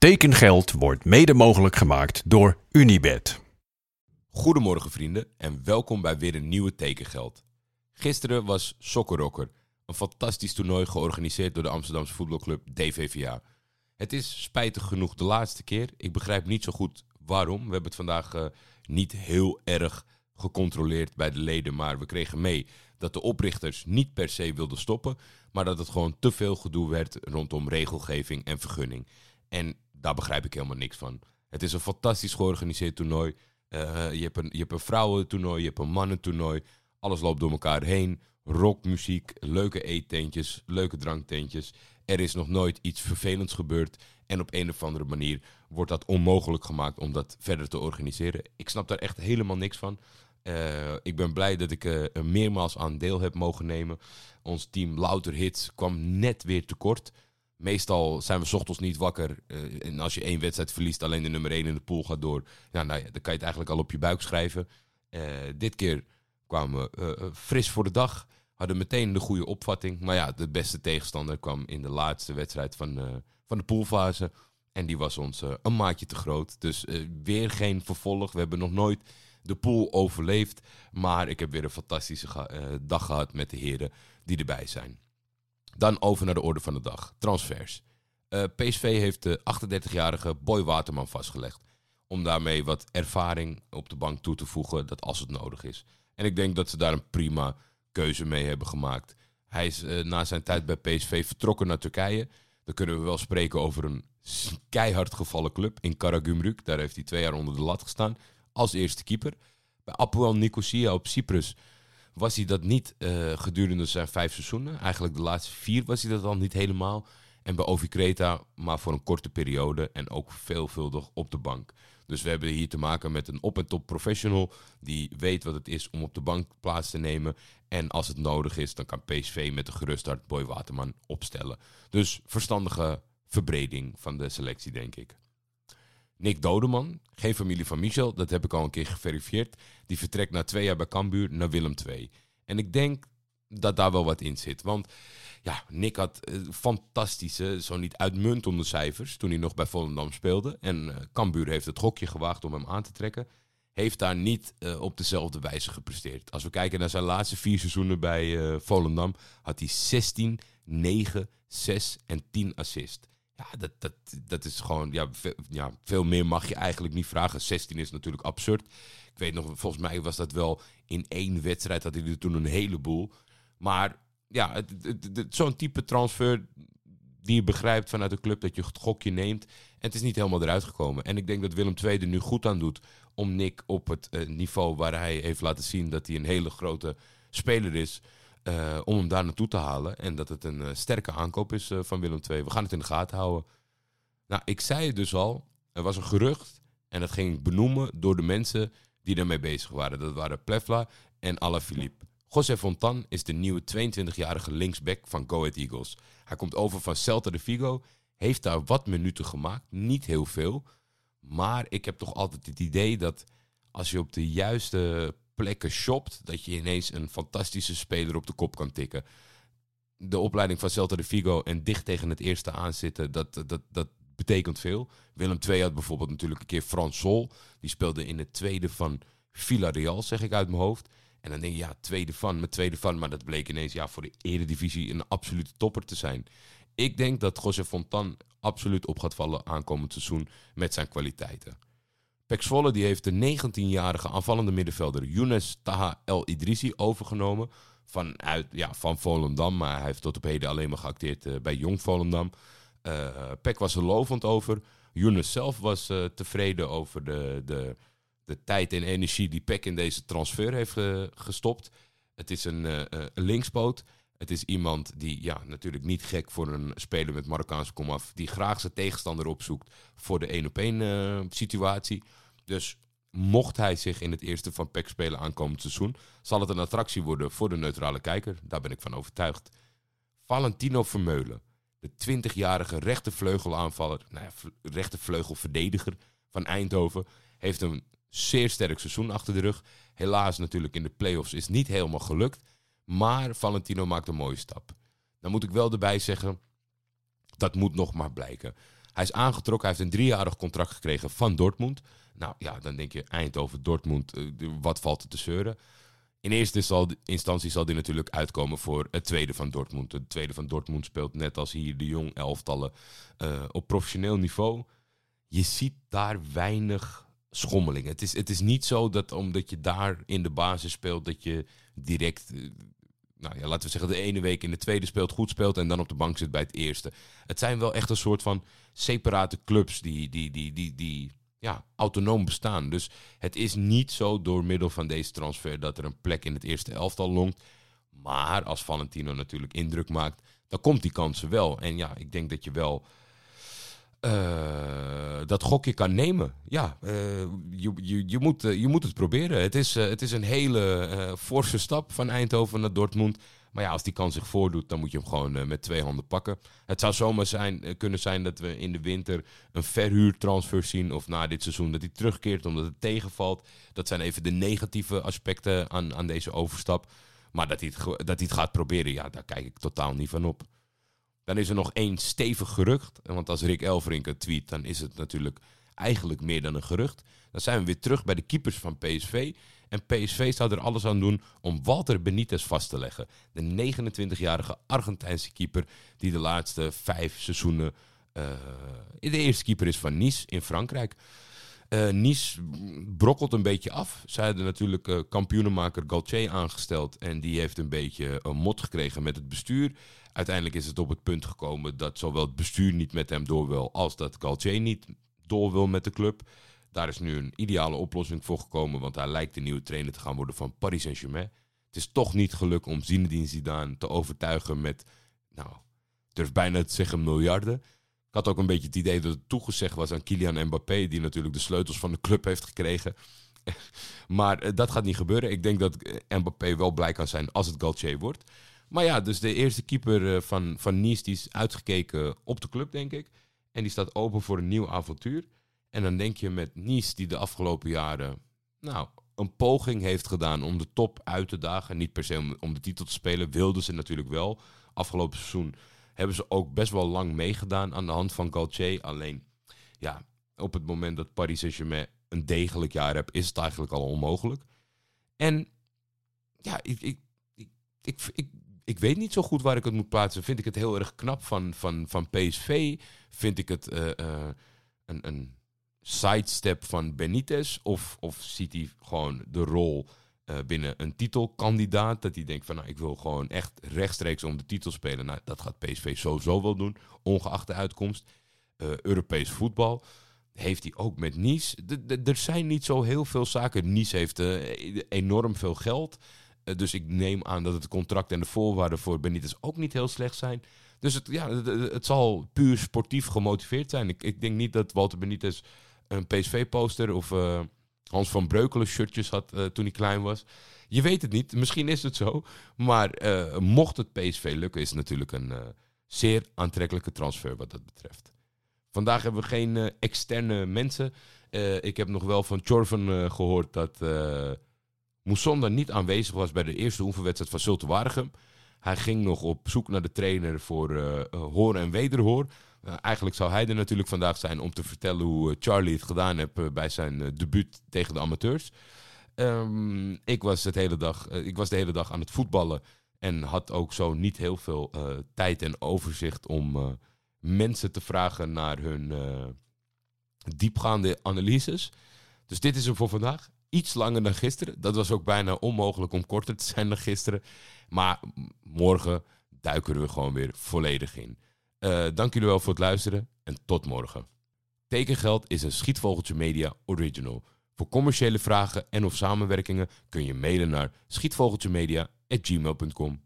Tekengeld wordt mede mogelijk gemaakt door Unibed. Goedemorgen vrienden en welkom bij weer een nieuwe Tekengeld. Gisteren was Sokkerrocker, een fantastisch toernooi georganiseerd door de Amsterdamse voetbalclub DVVA. Het is spijtig genoeg de laatste keer. Ik begrijp niet zo goed waarom. We hebben het vandaag uh, niet heel erg gecontroleerd bij de leden, maar we kregen mee dat de oprichters niet per se wilden stoppen, maar dat het gewoon te veel gedoe werd rondom regelgeving en vergunning. En daar begrijp ik helemaal niks van. Het is een fantastisch georganiseerd toernooi. Uh, je, hebt een, je hebt een vrouwentoernooi, je hebt een mannentoernooi. Alles loopt door elkaar heen. Rockmuziek, leuke eettentjes, leuke dranktentjes. Er is nog nooit iets vervelends gebeurd. En op een of andere manier wordt dat onmogelijk gemaakt om dat verder te organiseren. Ik snap daar echt helemaal niks van. Uh, ik ben blij dat ik er meermaals aan deel heb mogen nemen. Ons team Louter Hits kwam net weer tekort. Meestal zijn we ochtends niet wakker. Uh, en als je één wedstrijd verliest, alleen de nummer 1 in de pool gaat door. Nou ja, dan kan je het eigenlijk al op je buik schrijven. dit keer kwamen we fris voor de dag. Hadden meteen de goede opvatting. Maar ja, de beste tegenstander kwam in de laatste wedstrijd van, van de poolfase. En die was ons een maatje te groot. Dus weer geen vervolg. We hebben nog nooit de pool overleefd. Maar ik heb weer een fantastische dag gehad met de heren die erbij zijn. Dan over naar de orde van de dag. Transfers. Uh, PSV heeft de 38-jarige Boy Waterman vastgelegd. Om daarmee wat ervaring op de bank toe te voegen, dat als het nodig is. En ik denk dat ze daar een prima keuze mee hebben gemaakt. Hij is uh, na zijn tijd bij PSV vertrokken naar Turkije. Dan kunnen we wel spreken over een keihard gevallen club in Karagümrük. Daar heeft hij twee jaar onder de lat gestaan als eerste keeper. Bij Apoel Nicosia op Cyprus was hij dat niet uh, gedurende zijn vijf seizoenen. Eigenlijk de laatste vier was hij dat al niet helemaal. En bij Ovi Kreta maar voor een korte periode en ook veelvuldig op de bank. Dus we hebben hier te maken met een op-en-top professional die weet wat het is om op de bank plaats te nemen. En als het nodig is, dan kan PSV met de geruststart Boy Waterman opstellen. Dus verstandige verbreding van de selectie, denk ik. Nick Dodeman, geen familie van Michel, dat heb ik al een keer geverifieerd. Die vertrekt na twee jaar bij Cambuur naar Willem II. En ik denk dat daar wel wat in zit. Want ja, Nick had uh, fantastische, zo niet uitmuntende cijfers toen hij nog bij Volendam speelde. En uh, Cambuur heeft het gokje gewaagd om hem aan te trekken. Heeft daar niet uh, op dezelfde wijze gepresteerd. Als we kijken naar zijn laatste vier seizoenen bij Volendam, had hij 16, 9, 6 en 10 assists. Ja, dat, dat, dat is gewoon, ja veel, ja, veel meer mag je eigenlijk niet vragen. 16 is natuurlijk absurd. Ik weet nog, volgens mij was dat wel in één wedstrijd, had hij er toen een heleboel. Maar ja, zo'n type transfer die je begrijpt vanuit de club dat je het gokje neemt. En het is niet helemaal eruit gekomen. En ik denk dat Willem II er nu goed aan doet om Nick op het uh, niveau waar hij heeft laten zien dat hij een hele grote speler is. Uh, om hem daar naartoe te halen. En dat het een uh, sterke aankoop is uh, van Willem II. We gaan het in de gaten houden. Nou, ik zei het dus al. Er was een gerucht. En dat ging ik benoemen door de mensen die daarmee bezig waren. Dat waren Plefla en Alaphilippe. José Fontan is de nieuwe 22-jarige linksback van Go Ahead Eagles. Hij komt over van Celta de Vigo. Heeft daar wat minuten gemaakt. Niet heel veel. Maar ik heb toch altijd het idee dat als je op de juiste plekken shopt, dat je ineens een fantastische speler op de kop kan tikken. De opleiding van Celta de Vigo en dicht tegen het eerste aanzitten, dat, dat, dat betekent veel. Willem II had bijvoorbeeld natuurlijk een keer Frans Sol. Die speelde in het tweede van Villarreal, zeg ik uit mijn hoofd. En dan denk je, ja, tweede van, met tweede van. Maar dat bleek ineens ja, voor de eredivisie een absolute topper te zijn. Ik denk dat José Fontan absoluut op gaat vallen aankomend seizoen met zijn kwaliteiten. Pek Zwolle die heeft de 19-jarige aanvallende middenvelder Younes Taha El Idrissi overgenomen. Vanuit, ja, van Volendam, maar hij heeft tot op heden alleen maar geacteerd uh, bij Jong Volendam. Uh, Pek was er lovend over. Younes zelf was uh, tevreden over de, de, de tijd en energie die Pek in deze transfer heeft gestopt. Het is een, een linkspoot. Het is iemand die ja, natuurlijk niet gek voor een speler met Marokkaanse komaf. Die graag zijn tegenstander opzoekt voor de 1 op 1 situatie. Dus mocht hij zich in het eerste van PEC spelen aankomend seizoen, zal het een attractie worden voor de neutrale kijker. Daar ben ik van overtuigd. Valentino Vermeulen, de 20-jarige rechtervleugelaanvaller, nou ja, rechtervleugelverdediger van Eindhoven, heeft een zeer sterk seizoen achter de rug. Helaas natuurlijk in de play-offs is niet helemaal gelukt, maar Valentino maakt een mooie stap. Dan moet ik wel erbij zeggen, dat moet nog maar blijken. Hij is aangetrokken, hij heeft een driejarig contract gekregen van Dortmund. Nou ja, dan denk je Eindhoven, Dortmund, eh, wat valt er te zeuren? In eerste instantie zal die natuurlijk uitkomen voor het tweede van Dortmund. Het tweede van Dortmund speelt net als hier de jong elftallen uh, op professioneel niveau. Je ziet daar weinig schommeling. Het is, het is niet zo dat omdat je daar in de basis speelt, dat je direct, eh, nou ja, laten we zeggen, de ene week in de tweede speelt, goed speelt en dan op de bank zit bij het eerste. Het zijn wel echt een soort van separate clubs die, die, die, die, die ja, autonoom bestaan. Dus het is niet zo door middel van deze transfer dat er een plek in het eerste elftal longt. Maar als Valentino natuurlijk indruk maakt, dan komt die kansen wel. En ja, ik denk dat je wel uh, dat gokje kan nemen. Ja, uh, je, je, je, moet, uh, je moet het proberen. Het is, het is een hele forse stap van Eindhoven naar Dortmund. Maar ja, als die kans zich voordoet, dan moet je hem gewoon met twee handen pakken. Het zou zomaar zijn, kunnen zijn dat we in de winter een verhuurtransfer zien. Of na dit seizoen dat hij terugkeert omdat het tegenvalt. Dat zijn even de negatieve aspecten aan, aan deze overstap. Maar dat hij, het, dat hij het gaat proberen, ja, daar kijk ik totaal niet van op. Dan is er nog één stevig gerucht. Want als Rick Elverink tweet, dan is het natuurlijk eigenlijk meer dan een gerucht. Dan zijn we weer terug bij de keepers van PSV. En PSV zou er alles aan doen om Walter Benitez vast te leggen. De 29-jarige Argentijnse keeper die de laatste vijf seizoenen uh, de eerste keeper is van Nice in Frankrijk. Uh, nice brokkelt een beetje af. Zij hadden natuurlijk uh, kampioenenmaker Galtier aangesteld. En die heeft een beetje een mot gekregen met het bestuur. Uiteindelijk is het op het punt gekomen dat zowel het bestuur niet met hem door wil, als dat Galtier niet door wil met de club. Daar is nu een ideale oplossing voor gekomen, want hij lijkt de nieuwe trainer te gaan worden van Paris Saint-Germain. Het is toch niet gelukt om Zinedine Zidane te overtuigen met, nou, durf bijna te zeggen miljarden. Ik had ook een beetje het idee dat het toegezegd was aan Kylian Mbappé, die natuurlijk de sleutels van de club heeft gekregen. maar eh, dat gaat niet gebeuren. Ik denk dat eh, Mbappé wel blij kan zijn als het Galtier wordt. Maar ja, dus de eerste keeper eh, van, van Nice die is uitgekeken op de club, denk ik. En die staat open voor een nieuw avontuur. En dan denk je met Nice, die de afgelopen jaren nou, een poging heeft gedaan om de top uit te dagen. Niet per se om, om de titel te spelen, wilden ze natuurlijk wel. Afgelopen seizoen hebben ze ook best wel lang meegedaan aan de hand van Galtier. Alleen, ja, op het moment dat Paris Saint-Germain een degelijk jaar hebt, is het eigenlijk al onmogelijk. En ja, ik, ik, ik, ik, ik weet niet zo goed waar ik het moet plaatsen. Vind ik het heel erg knap van, van, van PSV? Vind ik het uh, een, een sidestep van Benitez? Of, of ziet hij gewoon de rol uh, binnen een titelkandidaat? Dat hij denkt van nou, ik wil gewoon echt rechtstreeks om de titel spelen. Nou, dat gaat PSV sowieso wel doen, ongeacht de uitkomst. Europees voetbal heeft hij ook met Nice. er zijn niet zo heel veel zaken. Nice heeft enorm veel geld. Eh, dus ik neem aan dat het contract en de voorwaarden voor Benitez ook niet heel slecht zijn. Dus het, ja, het, zal puur sportief gemotiveerd zijn. Ik, ik denk niet dat Walter Benitez een PSV-poster of Hans van Breukelen shirtjes had uh, toen hij klein was. Je weet het niet, misschien is het zo. Maar mocht het PSV lukken, is het natuurlijk een zeer aantrekkelijke transfer wat dat betreft. Vandaag hebben we geen externe mensen. ik heb nog wel van Chorven gehoord dat Mousonda niet aanwezig was bij de eerste oefenwedstrijd van Zulte Waregem. Hij ging nog op zoek naar de trainer voor uh, hoor en wederhoor. Uh, eigenlijk zou hij er natuurlijk vandaag zijn om te vertellen hoe Charlie het gedaan heeft bij zijn debuut tegen de amateurs. Um, ik, was hele dag, ik was de hele dag aan het voetballen en had ook zo niet heel veel tijd en overzicht om mensen te vragen naar hun diepgaande analyses. Dus dit is hem voor vandaag iets langer dan gisteren. Dat was ook bijna onmogelijk om korter te zijn dan gisteren. Maar morgen duiken we gewoon weer volledig in. Uh, dank jullie wel voor het luisteren en tot morgen. Tekengeld is een Schietvogeltje Media original. Voor commerciële vragen en of samenwerkingen kun je mailen naar schietvogeltjemedia.gmail.com.